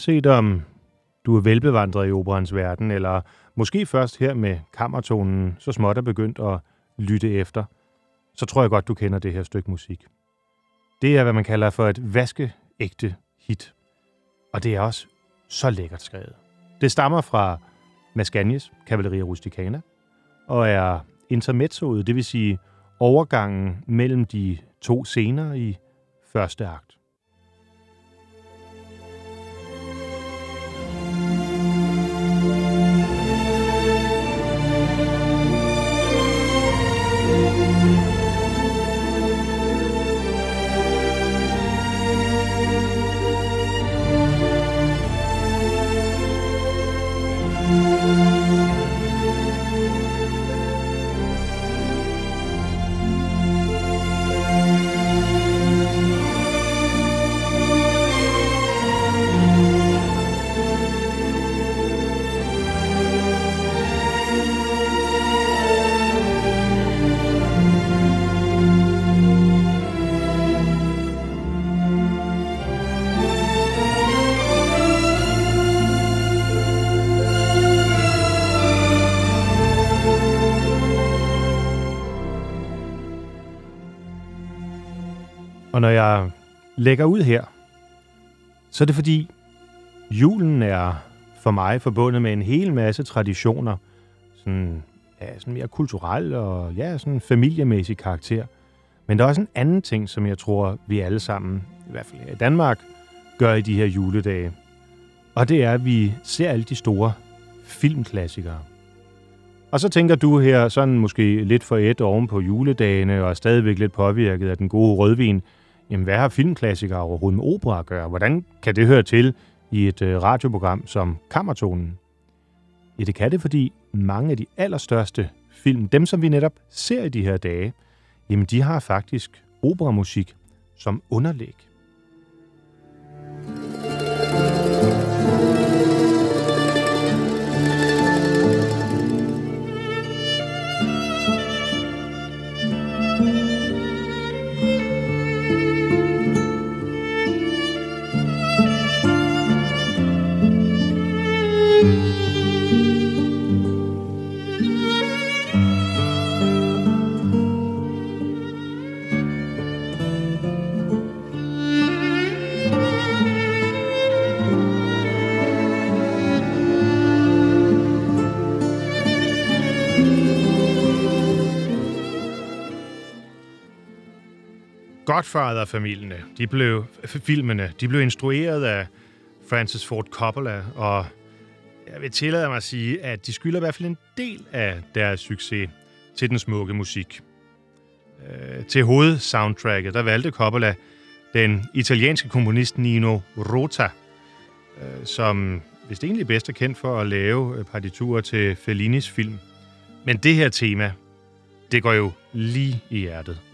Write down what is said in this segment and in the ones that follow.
Uanset om du er velbevandret i operans verden, eller måske først her med kammertonen så småt er begyndt at lytte efter, så tror jeg godt, du kender det her stykke musik. Det er, hvad man kalder for et vaskeægte hit. Og det er også så lækkert skrevet. Det stammer fra Mascagnes Cavalleria Rusticana, og er intermezzoet, det vil sige overgangen mellem de to scener i første akt. Og når jeg lægger ud her, så er det fordi, julen er for mig forbundet med en hel masse traditioner, sådan, ja, sådan mere kulturel og ja, sådan familiemæssig karakter. Men der er også en anden ting, som jeg tror, vi alle sammen, i hvert fald her i Danmark, gør i de her juledage. Og det er, at vi ser alle de store filmklassikere. Og så tænker du her sådan måske lidt for et oven på juledagene og er stadigvæk lidt påvirket af den gode rødvin – jamen hvad har filmklassikere overhovedet med opera at gøre? Hvordan kan det høre til i et øh, radioprogram som Kammertonen? Ja, det kan det, fordi mange af de allerstørste film, dem som vi netop ser i de her dage, jamen de har faktisk operamusik som underlæg. Godfather-familierne, de blev, filmene, de blev instrueret af Francis Ford Coppola, og jeg vil tillade mig at sige, at de skylder i hvert fald en del af deres succes til den smukke musik. Øh, til hovedsoundtracket, der valgte Coppola den italienske komponist Nino Rota, øh, som vist egentlig bedst er kendt for at lave øh, partiturer til Fellinis film. Men det her tema, det går jo lige i hjertet.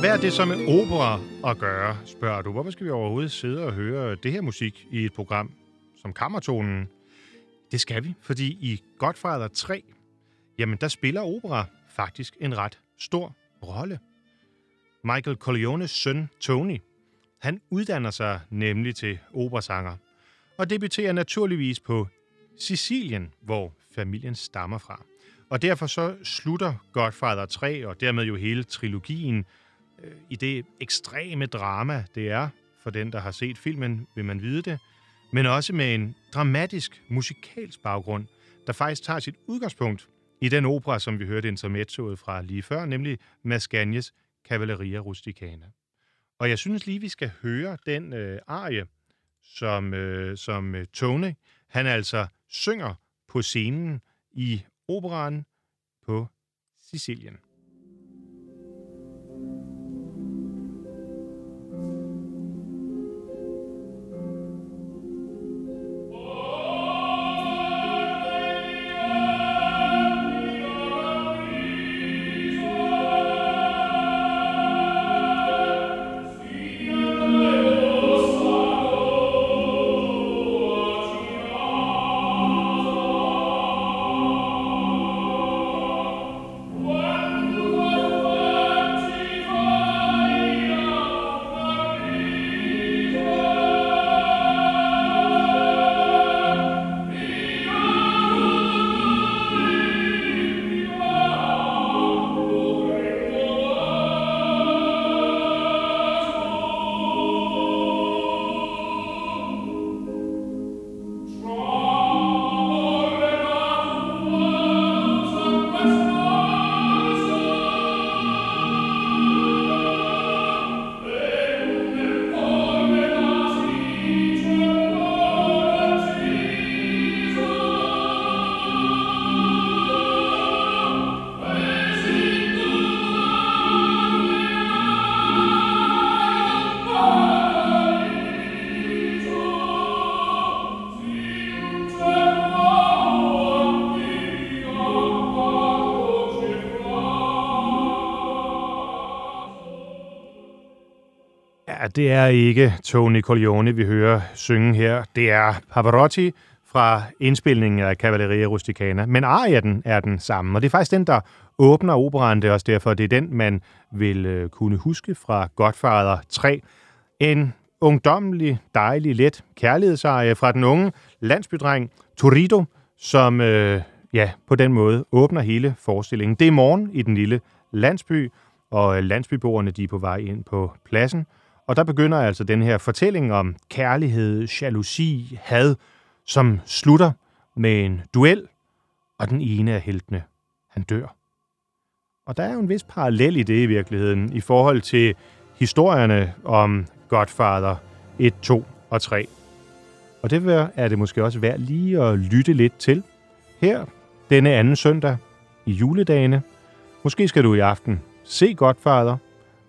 Hvad er det så med opera at gøre, spørger du. Hvorfor skal vi overhovedet sidde og høre det her musik i et program som Kammertonen? Det skal vi, fordi i Godfather 3, jamen der spiller opera faktisk en ret stor rolle. Michael Corleones søn Tony, han uddanner sig nemlig til operasanger, og debuterer naturligvis på Sicilien, hvor familien stammer fra. Og derfor så slutter Godfather 3, og dermed jo hele trilogien, øh, i det ekstreme drama, det er, for den, der har set filmen, vil man vide det, men også med en dramatisk musikalsk baggrund, der faktisk tager sit udgangspunkt i den opera, som vi hørte intermezzoet fra lige før, nemlig Mascagnes Cavalleria Rusticana. Og jeg synes lige, vi skal høre den øh, arie, som, øh, som øh, Tony, han altså synger på scenen i operaen på Sicilien. Det er ikke Tony Corleone, vi hører synge her. Det er Pavarotti fra indspilningen af Cavalleria Rusticana. Men arien er den samme, og det er faktisk den, der åbner operaen. Det er også derfor, det er den, man vil øh, kunne huske fra Godfather 3. En ungdommelig, dejlig, let kærlighedsarie fra den unge landsbydreng Torito, som øh, ja, på den måde åbner hele forestillingen. Det er morgen i den lille landsby, og øh, landsbyboerne de er på vej ind på pladsen – og der begynder altså den her fortælling om kærlighed, jalousi, had, som slutter med en duel, og den ene af heltene, han dør. Og der er jo en vis parallel i det i virkeligheden, i forhold til historierne om Godfather 1, 2 og 3. Og det er det måske også værd lige at lytte lidt til. Her, denne anden søndag i juledagene. Måske skal du i aften se Godfather,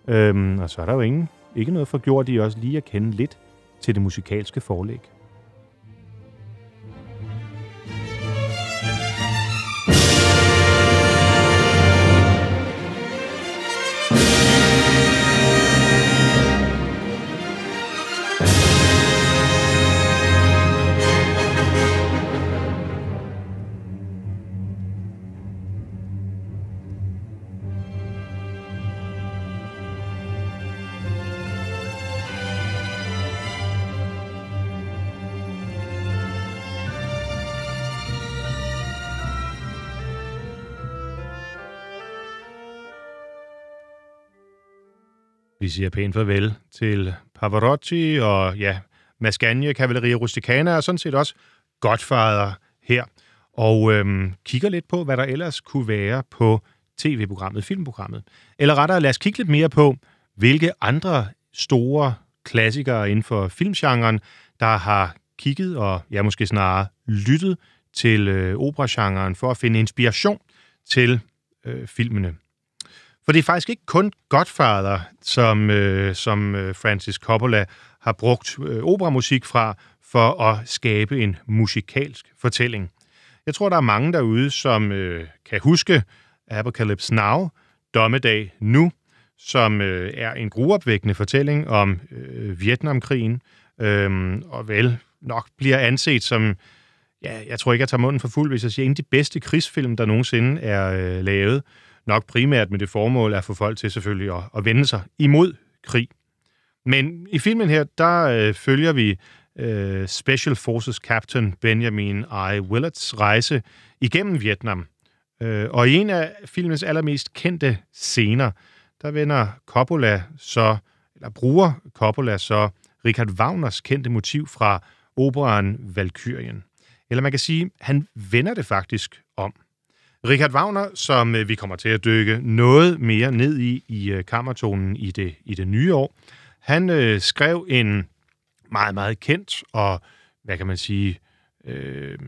øhm, og så er der jo ingen ikke noget for gjort i også lige at kende lidt til det musikalske forlæg. Siger pænt farvel til Pavarotti og ja, Mascagne, Cavalleria Rusticana og sådan set også Godfather her. Og øhm, kigger lidt på, hvad der ellers kunne være på tv-programmet, filmprogrammet. Eller rettere, lad os kigge lidt mere på, hvilke andre store klassikere inden for filmgenren, der har kigget og ja, måske snarere lyttet til øh, operagenren for at finde inspiration til øh, filmene. For det er faktisk ikke kun Godfather, som, øh, som øh, Francis Coppola har brugt øh, operamusik fra for at skabe en musikalsk fortælling. Jeg tror, der er mange derude, som øh, kan huske Apocalypse Now, Dommedag Nu, som øh, er en gruopvækkende fortælling om øh, Vietnamkrigen, øh, og vel nok bliver anset som, ja, jeg tror ikke, jeg tager munden for fuld, hvis jeg siger, en af de bedste krigsfilm, der nogensinde er øh, lavet nok primært med det formål at få folk til selvfølgelig at, at vende sig imod krig. Men i filmen her, der øh, følger vi øh, Special Forces Captain Benjamin I. Willards rejse igennem Vietnam. Øh, og i en af filmens allermest kendte scener, der vender Coppola så, eller bruger Coppola så Richard Wagners kendte motiv fra operaen Valkyrien. Eller man kan sige, han vender det faktisk. Richard Wagner, som øh, vi kommer til at dykke noget mere ned i i øh, kammertonen i det, i det nye år, han øh, skrev en meget, meget kendt og, hvad kan man sige, øh,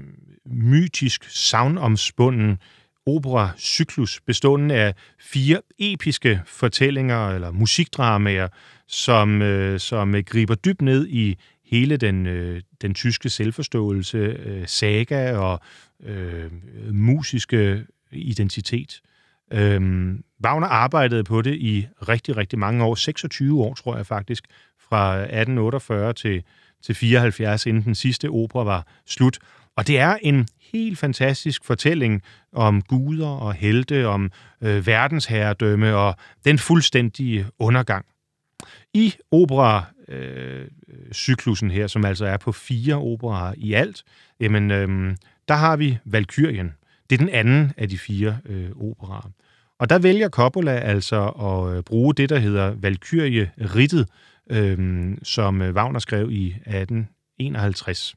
mytisk, savnomspunden opera-cyklus bestående af fire episke fortællinger eller musikdramaer, som, øh, som øh, griber dybt ned i hele den, øh, den tyske selvforståelse, øh, saga og øh, musiske identitet. Øh, Wagner arbejdede på det i rigtig, rigtig mange år, 26 år tror jeg faktisk, fra 1848 til, til 74, inden den sidste opera var slut. Og det er en helt fantastisk fortælling om guder og helte, om øh, verdensherredømme og den fuldstændige undergang. I opera-cyklusen øh, øh her, som altså er på fire operaer i alt, jamen, øh, der har vi Valkyrien. Det er den anden af de fire øh, operaer. Og der vælger Coppola altså at øh, bruge det, der hedder Valkyrie-rittet, øh, som øh, Wagner skrev i 1851.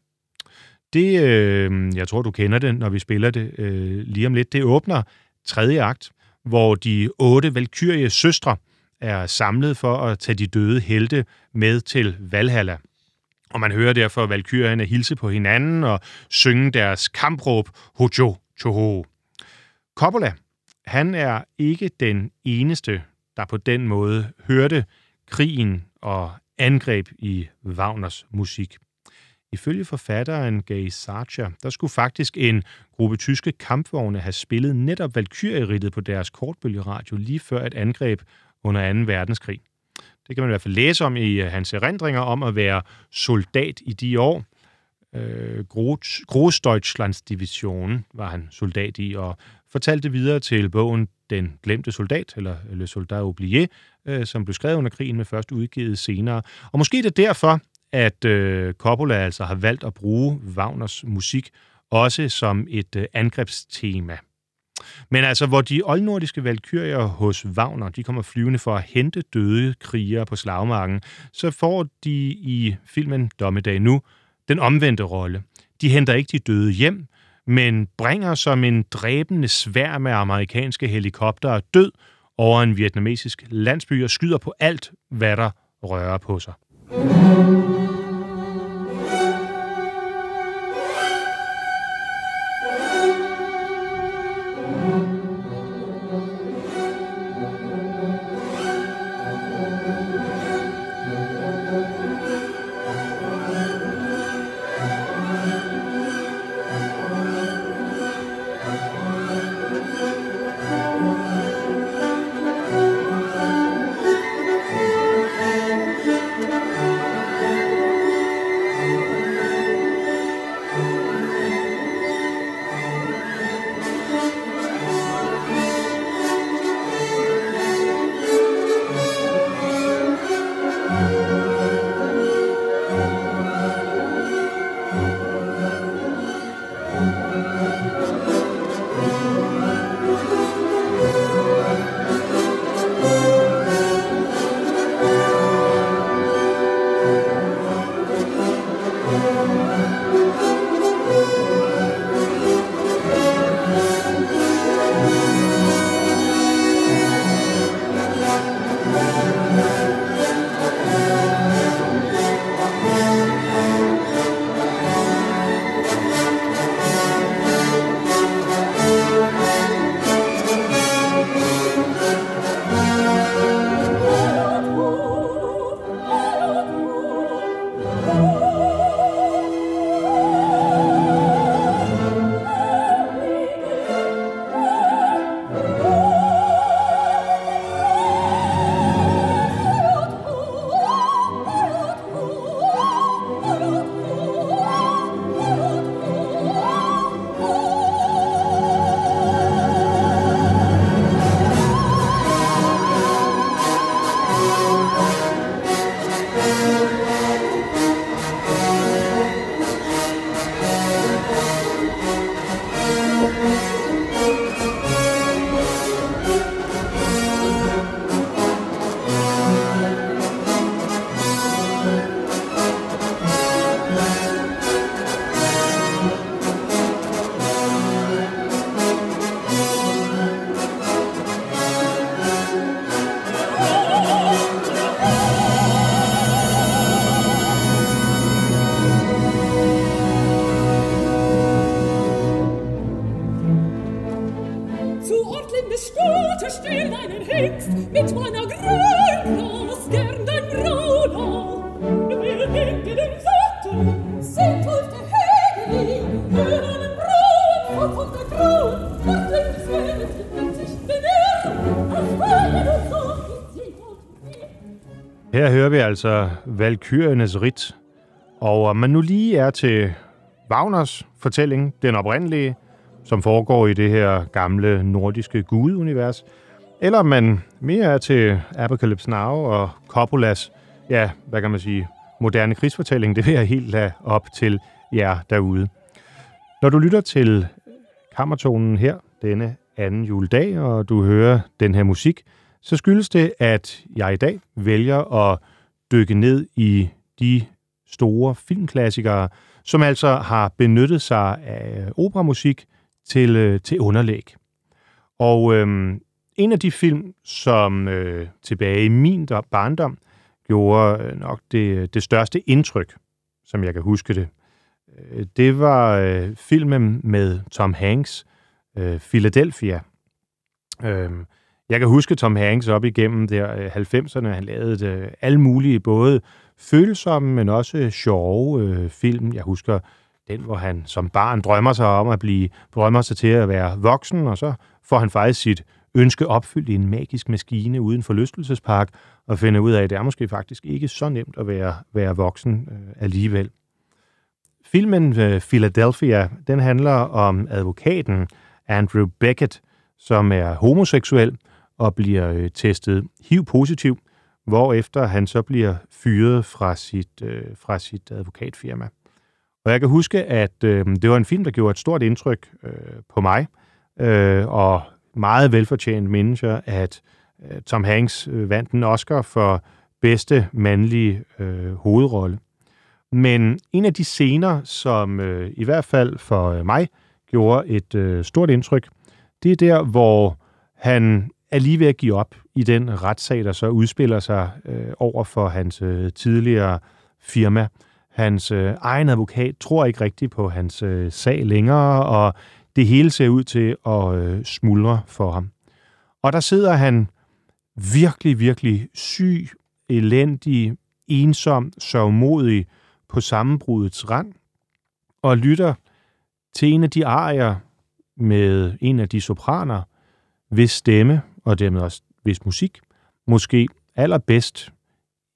Det, øh, jeg tror, du kender det, når vi spiller det øh, lige om lidt, det åbner tredje akt, hvor de otte Valkyrie søstre er samlet for at tage de døde helte med til Valhalla. Og man hører derfor valkyrierne hilse på hinanden og synge deres kampråb Hojo Choho. Coppola, han er ikke den eneste, der på den måde hørte krigen og angreb i Wagners musik. Ifølge forfatteren Gay Sarcher, der skulle faktisk en gruppe tyske kampvogne have spillet netop Valkyrie-rittet på deres kortbølgeradio lige før et angreb under 2. verdenskrig. Det kan man i hvert fald læse om i øh, hans erindringer om at være soldat i de år. Øh, division var han soldat i, og fortalte videre til bogen Den glemte soldat, eller Le Soldat Oublié, øh, som blev skrevet under krigen, med først udgivet senere. Og måske er det derfor, at øh, Coppola altså har valgt at bruge Wagners musik også som et øh, angrebstema. Men altså, hvor de oldnordiske valkyrier hos Wagner, de kommer flyvende for at hente døde krigere på slagmarken, så får de i filmen Dommedag Nu den omvendte rolle. De henter ikke de døde hjem, men bringer som en dræbende svær med amerikanske helikoptere død over en vietnamesisk landsby og skyder på alt, hvad der rører på sig. Vi altså Valkyriernes rit. Og om man nu lige er til Wagners fortælling, den oprindelige, som foregår i det her gamle nordiske gudunivers, eller om man mere er til Apocalypse Now og Coppolas, ja, hvad kan man sige, moderne krigsfortælling, det vil jeg helt lade op til jer derude. Når du lytter til kammertonen her denne anden juledag, og du hører den her musik, så skyldes det, at jeg i dag vælger at dykke ned i de store filmklassikere, som altså har benyttet sig af operamusik til, øh, til underlæg. Og øhm, en af de film, som øh, tilbage i min barndom gjorde øh, nok det, det største indtryk, som jeg kan huske det, øh, det var øh, filmen med Tom Hanks, øh, Philadelphia. Øh, jeg kan huske Tom Hanks op igennem der øh, 90'erne. Han lavede øh, alle mulige, både følsomme, men også sjove øh, film. Jeg husker den, hvor han som barn drømmer sig om at blive, drømmer sig til at være voksen, og så får han faktisk sit ønske opfyldt i en magisk maskine uden forlystelsespark, og finder ud af, at det er måske faktisk ikke så nemt at være, være voksen øh, alligevel. Filmen øh, Philadelphia, den handler om advokaten Andrew Beckett, som er homoseksuel og bliver øh, testet HIV-positiv, efter han så bliver fyret fra sit, øh, fra sit advokatfirma. Og jeg kan huske, at øh, det var en film, der gjorde et stort indtryk øh, på mig, øh, og meget velfortjent mennesker, at øh, Tom Hanks øh, vandt en Oscar for bedste mandlige øh, hovedrolle. Men en af de scener, som øh, i hvert fald for øh, mig gjorde et øh, stort indtryk, det er der, hvor han er lige ved at give op i den retssag, der så udspiller sig øh, over for hans øh, tidligere firma. Hans øh, egen advokat tror ikke rigtigt på hans øh, sag længere, og det hele ser ud til at øh, smuldre for ham. Og der sidder han virkelig, virkelig syg, elendig, ensom, sørgmodig på sammenbrudets rand, og lytter til en af de arier med en af de sopraner, hvis stemme og dermed også hvis musik måske allerbedst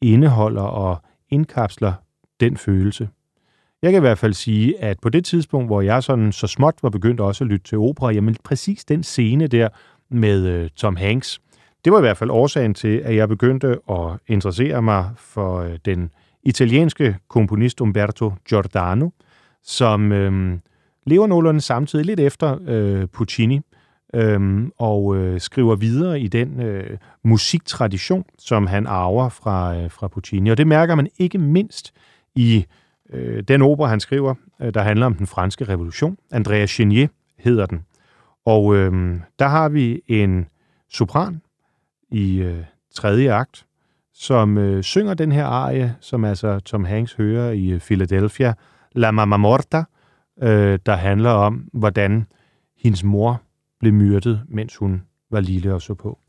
indeholder og indkapsler den følelse. Jeg kan i hvert fald sige, at på det tidspunkt, hvor jeg sådan så småt var begyndt også at lytte til opera, jamen præcis den scene der med øh, Tom Hanks, det var i hvert fald årsagen til, at jeg begyndte at interessere mig for øh, den italienske komponist Umberto Giordano, som øh, lever nogenlunde samtidig lidt efter øh, Puccini, øhm, og øh, skriver videre i den øh, musiktradition, som han arver fra, øh, fra Puccini. Og det mærker man ikke mindst i øh, den opera, han skriver, øh, der handler om den franske revolution. Andrea Chenier hedder den. Og øh, der har vi en sopran i øh, tredje akt, som øh, synger den her arie, som altså Tom Hanks hører i øh, Philadelphia, La Mamma Morta, øh, der handler om, hvordan hendes mor blev myrdet, mens hun var lille og så på.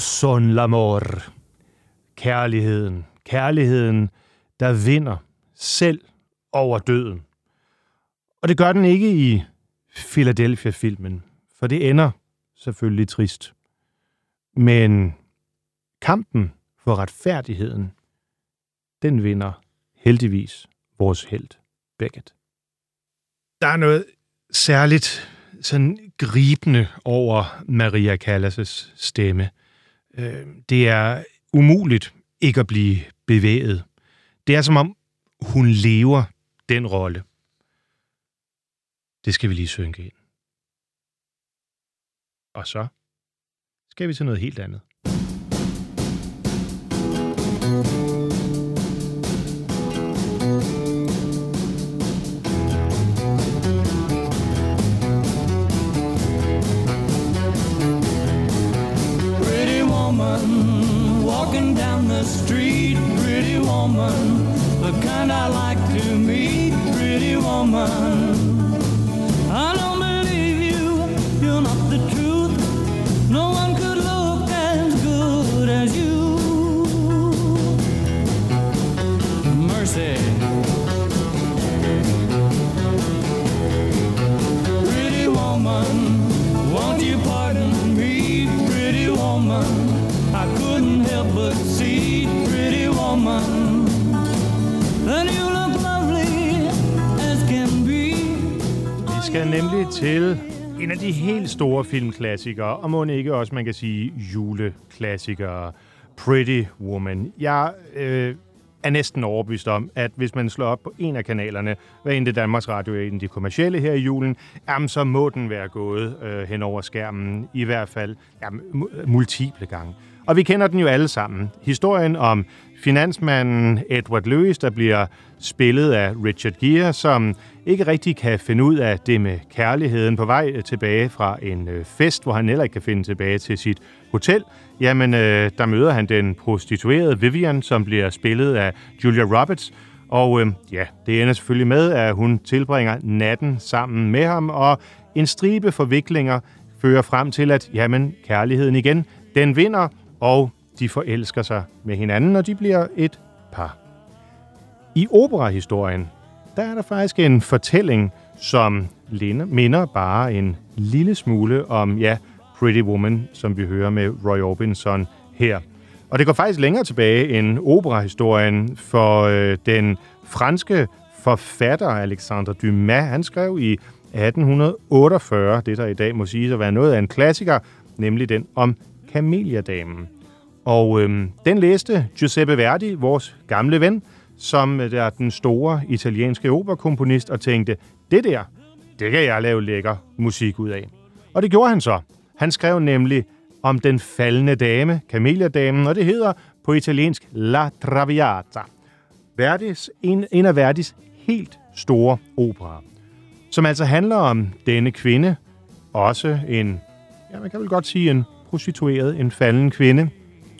Son l'amor. Kærligheden. Kærligheden, der vinder selv over døden. Og det gør den ikke i Philadelphia-filmen, for det ender selvfølgelig trist. Men kampen for retfærdigheden, den vinder heldigvis vores held Beckett. Der er noget særligt sådan gribende over Maria Callas' stemme. Øh, det er umuligt ikke at blive bevæget. Det er som om, hun lever den rolle. Det skal vi lige synke ind. Og så skal vi til noget helt andet. Filmklassikere, og må ikke også, man kan sige, juleklassikere, Pretty Woman. Jeg øh, er næsten overbevist om, at hvis man slår op på en af kanalerne, hvad end det Danmarks Radio er en de kommercielle her i julen, jamen, så må den være gået øh, hen over skærmen, i hvert fald jamen, multiple gange. Og vi kender den jo alle sammen. Historien om finansmanden Edward Lewis, der bliver spillet af Richard Gere, som ikke rigtig kan finde ud af det med kærligheden på vej øh, tilbage fra en øh, fest, hvor han heller ikke kan finde tilbage til sit hotel. Jamen, øh, der møder han den prostituerede Vivian, som bliver spillet af Julia Roberts. Og øh, ja, det ender selvfølgelig med, at hun tilbringer natten sammen med ham, og en stribe forviklinger fører frem til, at jamen, kærligheden igen, den vinder, og de forelsker sig med hinanden, og de bliver et par. I operahistorien, der er der faktisk en fortælling, som minder bare en lille smule om, ja, Pretty Woman, som vi hører med Roy Orbison her. Og det går faktisk længere tilbage end operahistorien, for øh, den franske forfatter Alexandre Dumas, han skrev i 1848, det der i dag må siges at være noget af en klassiker, nemlig den om Kameliadamen. Og øhm, den læste Giuseppe Verdi, vores gamle ven, som øh, der er den store italienske operakomponist, og tænkte, det der, det kan jeg lave lækker musik ud af. Og det gjorde han så. Han skrev nemlig om den faldende dame, kameliadamen, og det hedder på italiensk La Traviata. Verdis, en, en af Verdis helt store operer, som altså handler om denne kvinde, også en, ja, man kan vel godt sige en prostitueret, en falden kvinde,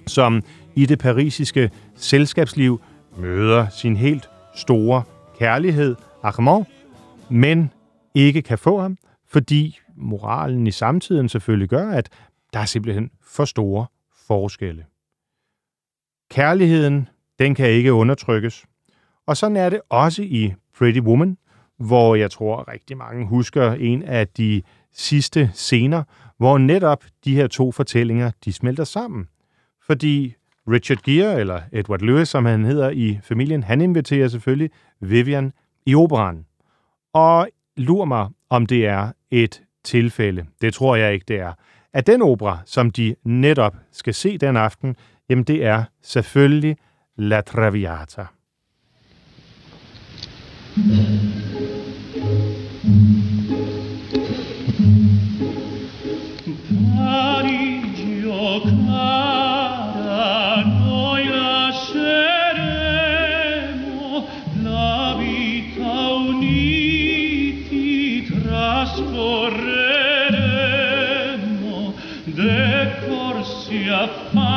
som i det parisiske selskabsliv møder sin helt store kærlighed, Armand, men ikke kan få ham, fordi moralen i samtiden selvfølgelig gør, at der er simpelthen for store forskelle. Kærligheden, den kan ikke undertrykkes. Og sådan er det også i Pretty Woman, hvor jeg tror rigtig mange husker en af de sidste scener, hvor netop de her to fortællinger, de smelter sammen. Fordi Richard Gere, eller Edward Lewis, som han hedder i familien, han inviterer selvfølgelig Vivian i operan. Og lur mig, om det er et tilfælde. Det tror jeg ikke, det er. At den opera, som de netop skal se den aften, jamen det er selvfølgelig La Traviata. Parigi, oh a.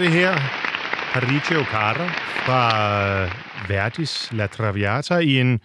det her Parigi Cara fra øh, Verdis La Traviata i en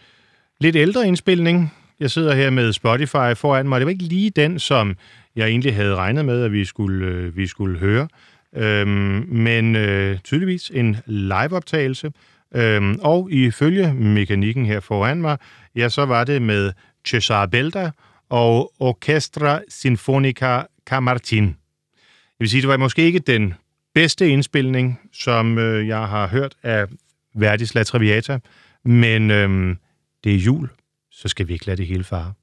lidt ældre indspilning. Jeg sidder her med Spotify foran mig. Det var ikke lige den, som jeg egentlig havde regnet med, at vi skulle, øh, vi skulle høre. Øhm, men øh, tydeligvis en liveoptagelse. Øhm, og ifølge mekanikken her foran mig, ja, så var det med Cesar Belda og Orchestra Sinfonica Camartin. Det vil sige, det var måske ikke den bedste indspilning, som øh, jeg har hørt af Verdis La Traviata, men øh, det er jul, så skal vi ikke lade det hele fare.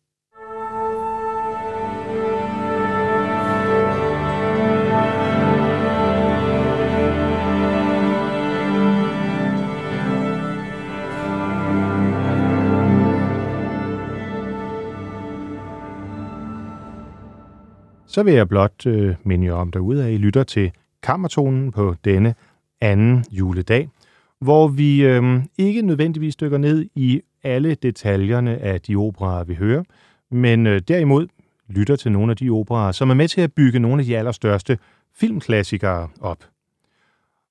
Så vil jeg blot øh, minde jer om derude, at I lytter til Kammertonen på denne anden juledag, hvor vi øh, ikke nødvendigvis dykker ned i alle detaljerne af de operer, vi hører, men øh, derimod lytter til nogle af de operer, som er med til at bygge nogle af de allerstørste filmklassikere op.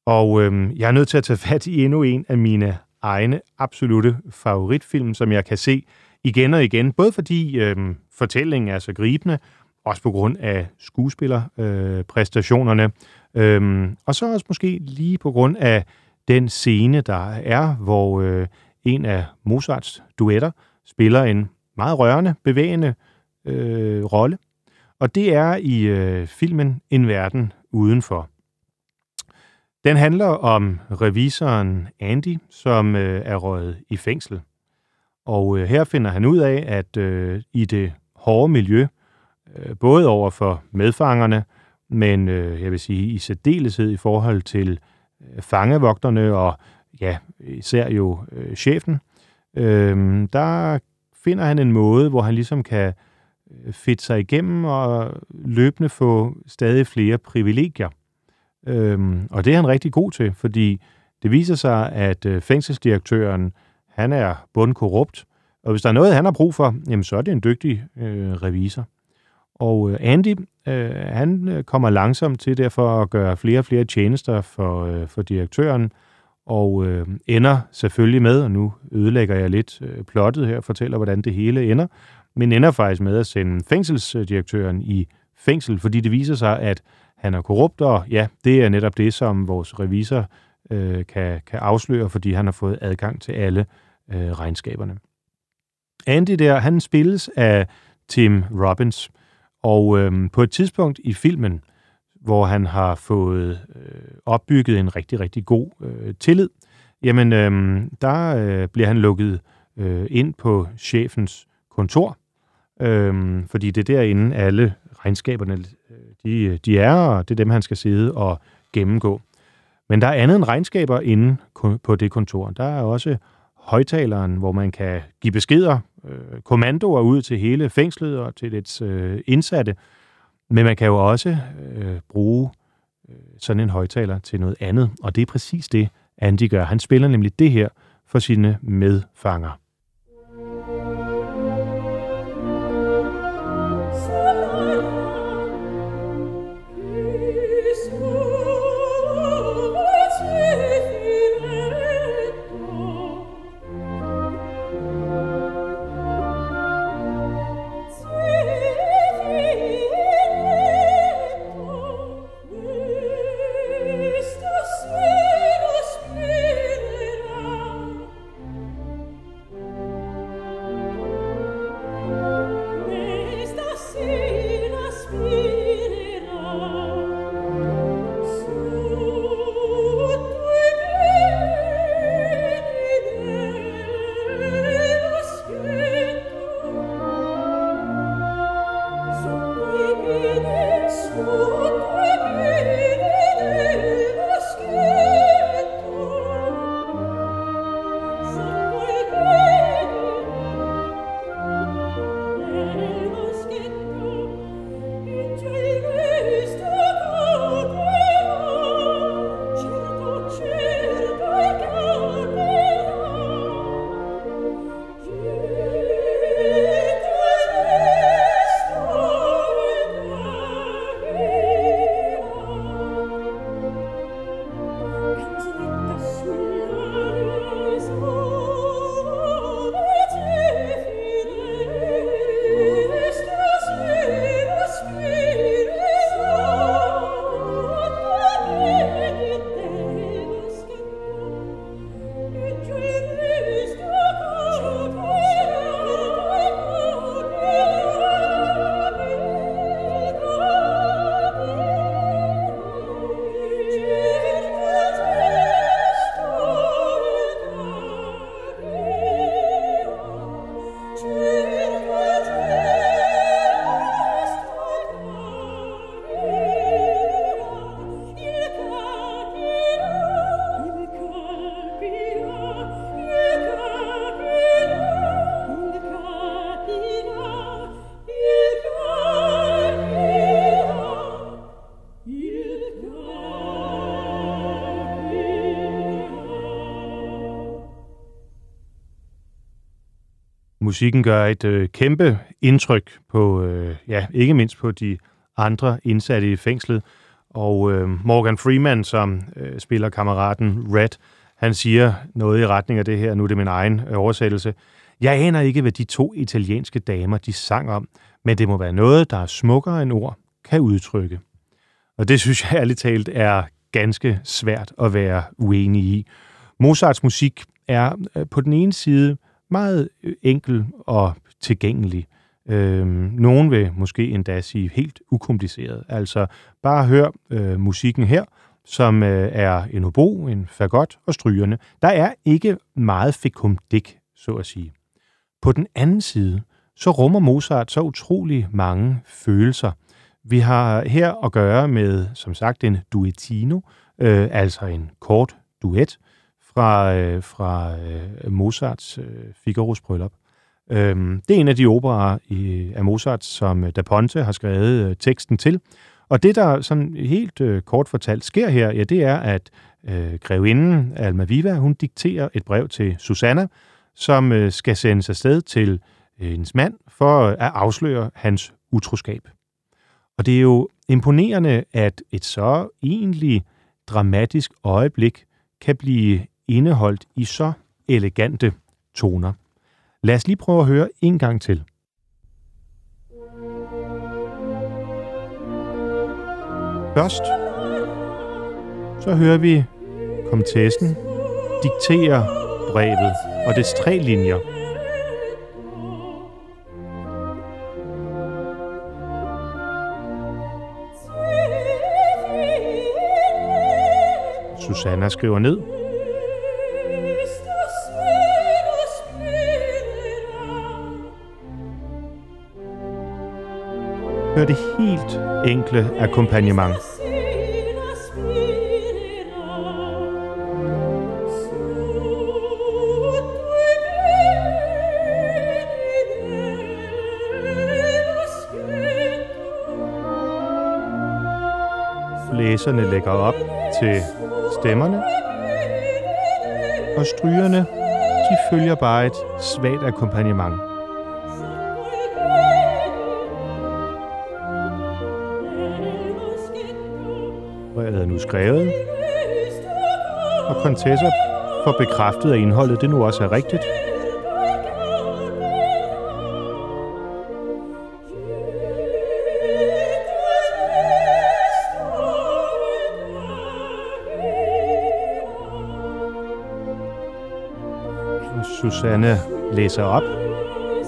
Og øh, jeg er nødt til at tage fat i endnu en af mine egne absolute favoritfilm, som jeg kan se igen og igen, både fordi øh, fortællingen er så gribende, også på grund af skuespillerpræstationerne, øh, øhm, og så også måske lige på grund af den scene, der er, hvor øh, en af Mozarts duetter spiller en meget rørende, bevægende øh, rolle. Og det er i øh, filmen En verden udenfor. Den handler om revisoren Andy, som øh, er røget i fængsel. Og øh, her finder han ud af, at øh, i det hårde miljø, øh, Øh, både over for medfangerne, men øh, jeg vil sige i særdeleshed i forhold til øh, fangevogterne og ja, især jo øh, chefen, øh, der finder han en måde, hvor han ligesom kan øh, fedte sig igennem og løbende få stadig flere privilegier. Øhm, og det er han rigtig god til, fordi det viser sig, at øh, fængselsdirektøren, han er bundkorrupt, og hvis der er noget, han har brug for, jamen så er det en dygtig øh, revisor. Og øh, Andy, øh, han øh, kommer langsomt til derfor at gøre flere og flere tjenester for, øh, for direktøren, og øh, ender selvfølgelig med, og nu ødelægger jeg lidt øh, plottet her, fortæller, hvordan det hele ender, men ender faktisk med at sende fængselsdirektøren i fængsel, fordi det viser sig, at han er korrupt, og ja, det er netop det, som vores revisor øh, kan, kan afsløre, fordi han har fået adgang til alle øh, regnskaberne. Andy der, han spilles af Tim Robbins, og øh, på et tidspunkt i filmen, hvor han har fået øh, opbygget en rigtig, rigtig god øh, tillid, jamen øh, der øh, bliver han lukket øh, ind på chefens kontor, øh, fordi det er derinde alle regnskaberne øh, de, de er, og det er dem, han skal sidde og gennemgå. Men der er andet end regnskaber inde på det kontor. Der er også højtaleren, hvor man kan give beskeder, øh, kommandoer ud til hele fængslet og til dets øh, indsatte. Men man kan jo også øh, bruge øh, sådan en højtaler til noget andet, og det er præcis det, Andy gør. Han spiller nemlig det her for sine medfanger. Musikken gør et øh, kæmpe indtryk på, øh, ja, ikke mindst på de andre indsatte i fængslet. Og øh, Morgan Freeman, som øh, spiller kammeraten Red, han siger noget i retning af det her, nu er det min egen øh, oversættelse. Jeg aner ikke, hvad de to italienske damer, de sang om, men det må være noget, der er smukkere end ord, kan udtrykke. Og det synes jeg ærligt talt er ganske svært at være uenig i. Mozarts musik er øh, på den ene side meget øh, enkel og tilgængelig. Øhm, nogen vil måske endda sige helt ukompliceret. Altså bare hør øh, musikken her, som øh, er en obo, en fagot og strygerne. Der er ikke meget fekumdik, så at sige. På den anden side, så rummer Mozart så utrolig mange følelser. Vi har her at gøre med, som sagt, en duettino, øh, altså en kort duet fra, øh, fra øh, Mozarts øh, Figaro's bryllup. Øhm, det er en af de operer i, af Mozart, som øh, Da Ponte har skrevet øh, teksten til. Og det, der sådan helt øh, kort fortalt sker her, ja, det er, at øh, grevinden Almaviva, hun dikterer et brev til Susanna, som øh, skal sendes afsted til øh, hendes mand for øh, at afsløre hans utroskab. Og det er jo imponerende, at et så egentlig dramatisk øjeblik kan blive indeholdt i så elegante toner. Lad os lige prøve at høre en gang til. Først så hører vi komtessen diktere brevet og dets tre linjer. Susanna skriver ned. Hør det helt enkle akkompagnement. Læserne lægger op til stemmerne, og strygerne, de følger bare et svagt akkompagnement. Skrevet, og Contessa får bekræftet, at indholdet det nu også er rigtigt. Og Susanne læser op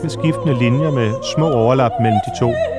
med skiftende linjer med små overlap mellem de to.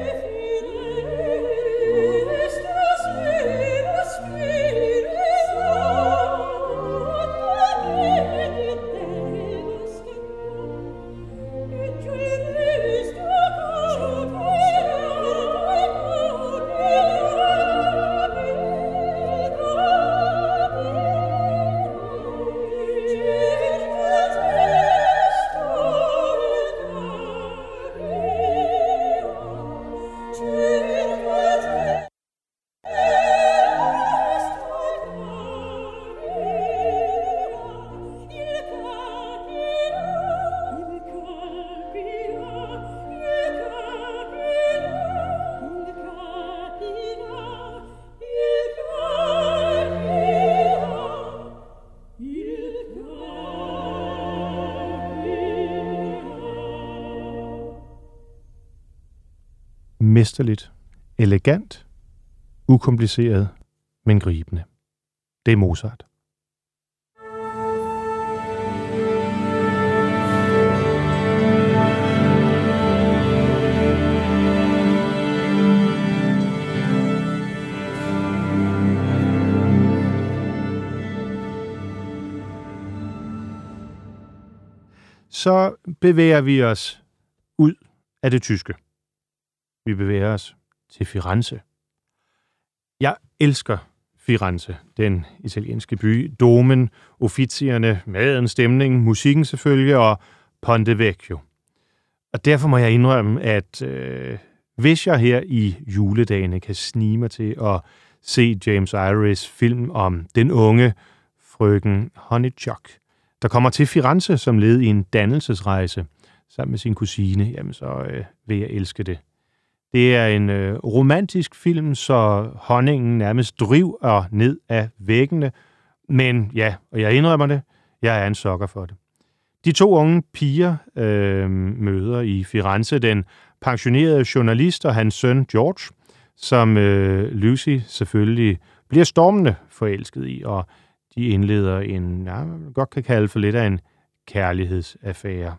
Mesterligt, elegant, ukompliceret, men gribende. Det er Mozart. Så bevæger vi os ud af det tyske. Vi bevæger os til Firenze. Jeg elsker Firenze, den italienske by, domen, officierne, maden, stemningen, musikken selvfølgelig, og Ponte Vecchio. Og derfor må jeg indrømme, at øh, hvis jeg her i juledagene kan snige mig til at se James Iris film om den unge frøken Honeychuck, der kommer til Firenze som led i en dannelsesrejse, sammen med sin kusine, jamen så øh, vil jeg elske det. Det er en øh, romantisk film, så honningen nærmest driver ned af væggene. Men ja, og jeg indrømmer det, jeg er en sokker for det. De to unge piger øh, møder i Firenze den pensionerede journalist og hans søn George, som øh, Lucy selvfølgelig bliver stormende forelsket i, og de indleder en, ja, man godt kan kalde for lidt af en kærlighedsaffære.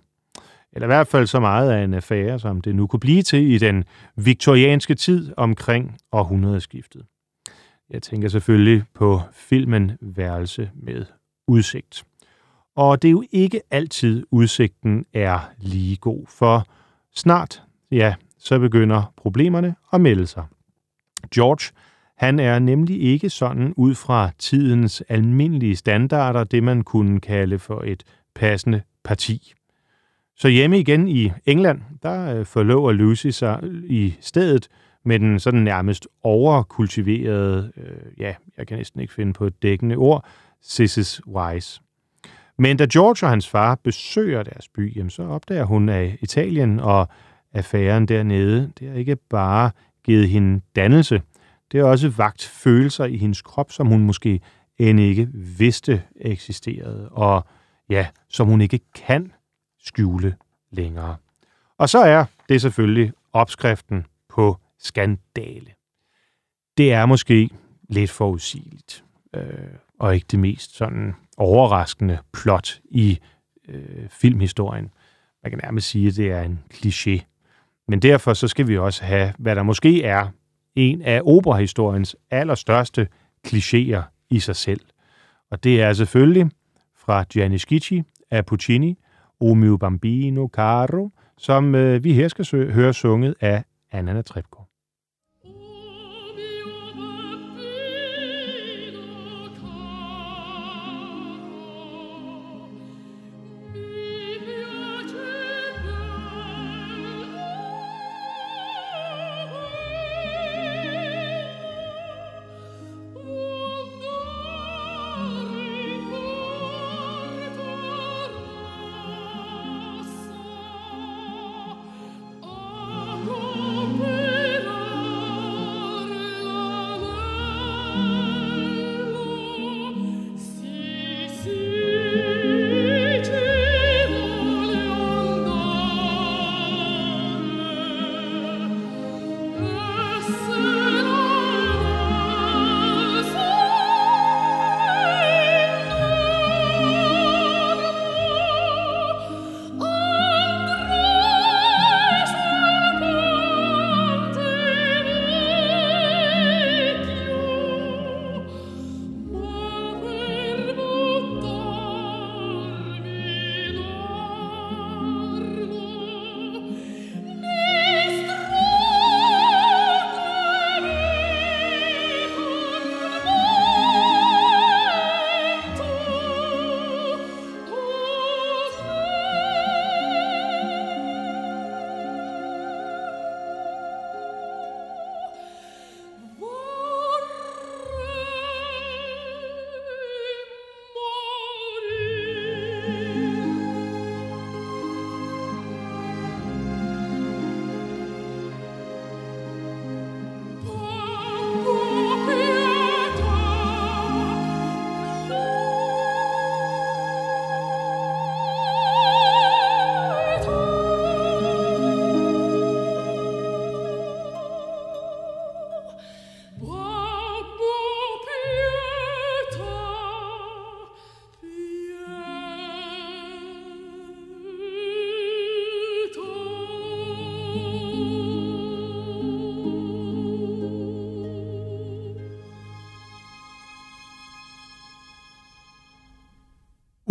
Eller i hvert fald så meget af en affære, som det nu kunne blive til i den viktorianske tid omkring århundredeskiftet. Jeg tænker selvfølgelig på filmen Værelse med udsigt. Og det er jo ikke altid, udsigten er lige god, for snart, ja, så begynder problemerne at melde sig. George, han er nemlig ikke sådan ud fra tidens almindelige standarder, det man kunne kalde for et passende parti. Så hjemme igen i England, der øh, forlover Lucy sig i stedet med den sådan nærmest overkultiverede, øh, ja, jeg kan næsten ikke finde på et dækkende ord, Sissis Wise. Men da George og hans far besøger deres by, jamen, så opdager hun, af Italien og affæren dernede, det har ikke bare givet hende dannelse, det har også vagt følelser i hendes krop, som hun måske end ikke vidste eksisterede, og ja, som hun ikke kan skjule længere. Og så er det selvfølgelig opskriften på skandale. Det er måske lidt forudsigeligt, øh, og ikke det mest sådan overraskende plot i øh, filmhistorien. Man kan nærmest sige, at det er en kliché. Men derfor så skal vi også have, hvad der måske er en af operahistoriens allerstørste klichéer i sig selv. Og det er selvfølgelig fra Gianni Schicchi af Puccini, O mio bambino caro, som øh, vi her skal høre sunget af Anna Trebko.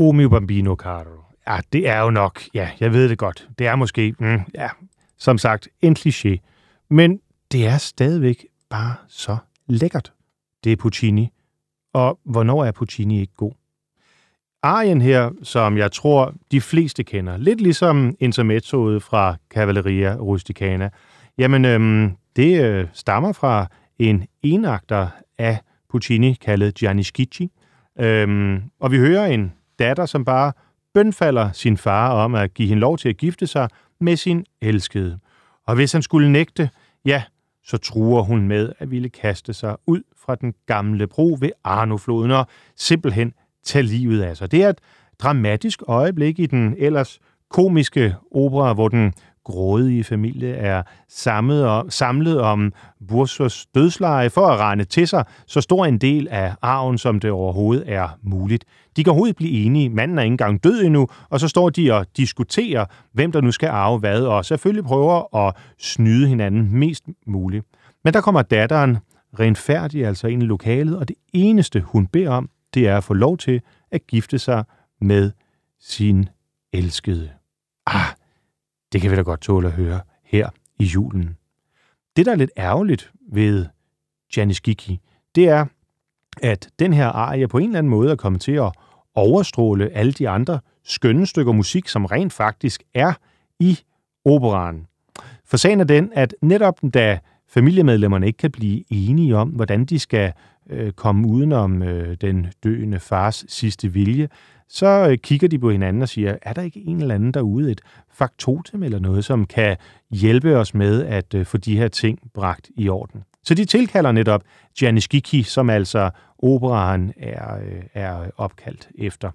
O mio bambino caro. Ja, det er jo nok, ja, jeg ved det godt. Det er måske, mm, ja, som sagt, en kliché. Men det er stadigvæk bare så lækkert. Det er Puccini. Og hvornår er Puccini ikke god? Arien her, som jeg tror, de fleste kender, lidt ligesom intermezzoet fra Cavalleria Rusticana, jamen øhm, det øh, stammer fra en enakter af Puccini, kaldet Gianni Schicchi. Øhm, og vi hører en datter, som bare bønfalder sin far om at give hende lov til at gifte sig med sin elskede. Og hvis han skulle nægte, ja, så truer hun med at ville kaste sig ud fra den gamle bro ved Arnofloden og simpelthen tage livet af sig. Det er et dramatisk øjeblik i den ellers komiske opera, hvor den grådige familie er samlet om, samlet om Bursos dødsleje for at regne til sig så stor en del af arven, som det overhovedet er muligt. De kan overhovedet blive enige. Manden er ikke engang død endnu, og så står de og diskuterer, hvem der nu skal arve hvad, og selvfølgelig prøver at snyde hinanden mest muligt. Men der kommer datteren renfærdig altså ind i lokalet, og det eneste, hun beder om, det er at få lov til at gifte sig med sin elskede. Ah, det kan vi da godt tåle at høre her i julen. Det, der er lidt ærgerligt ved Janis Giki, det er, at den her arie på en eller anden måde er kommet til at overstråle alle de andre skønne stykker musik, som rent faktisk er i operaen. For sagen er den, at netop da familiemedlemmerne ikke kan blive enige om, hvordan de skal øh, komme udenom øh, den døende fars sidste vilje, så øh, kigger de på hinanden og siger, er der ikke en eller anden derude, et faktotum eller noget, som kan hjælpe os med at øh, få de her ting bragt i orden? Så de tilkalder netop Janis Giki, som altså operaen er, øh, er opkaldt efter.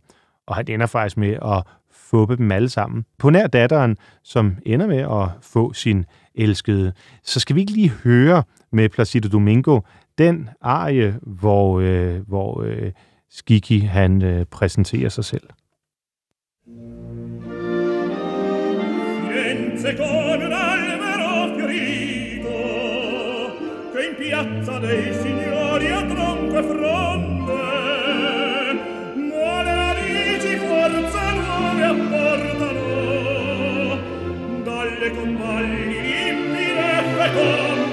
Og han ender faktisk med at fuppe dem alle sammen. På nær datteren, som ender med at få sin elskede. Så skal vi ikke lige høre med Placido Domingo den arie, hvor, øh, hvor øh, Skiki han øh, præsenterer sig selv. Firenze con un albero fiorito che in piazza dei signori a tronco e muore la alici forza nuove apportano dalle convalli limpide e feconde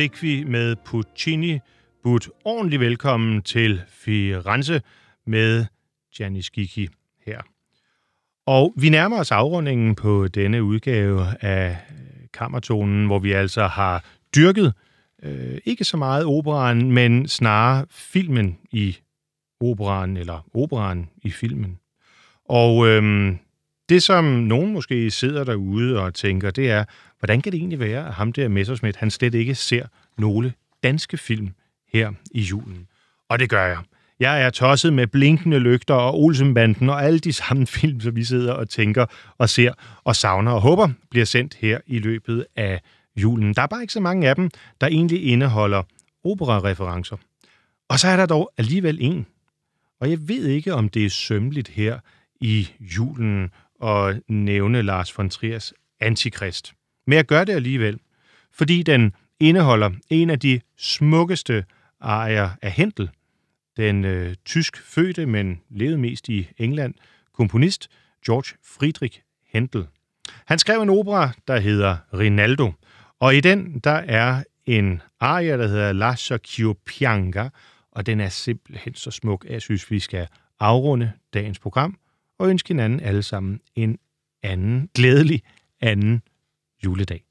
fik vi med Puccini budt ordentlig velkommen til Firenze med Gianni Giki her. Og vi nærmer os afrundingen på denne udgave af øh, Kammertonen, hvor vi altså har dyrket øh, ikke så meget operan, men snarere filmen i operan, eller operan i filmen. Og øhm, det, som nogen måske sidder derude og tænker, det er, hvordan kan det egentlig være, at ham der Messerschmidt, han slet ikke ser nogle danske film her i julen? Og det gør jeg. Jeg er tosset med blinkende lygter og Olsenbanden og alle de samme film, som vi sidder og tænker og ser og savner og håber bliver sendt her i løbet af julen. Der er bare ikke så mange af dem, der egentlig indeholder operareferencer. Og så er der dog alligevel en. Og jeg ved ikke, om det er sømmeligt her i julen at nævne Lars von Triers Antikrist. Men jeg gør det alligevel, fordi den indeholder en af de smukkeste arier af Hentel, den øh, tysk fødte, men levede mest i England, komponist George Friedrich Händel. Han skrev en opera, der hedder Rinaldo, og i den der er en arie, der hedder La Socchiopianga, og den er simpelthen så smuk, at jeg synes, vi skal afrunde dagens program og ønske hinanden alle sammen en anden glædelig anden juledag.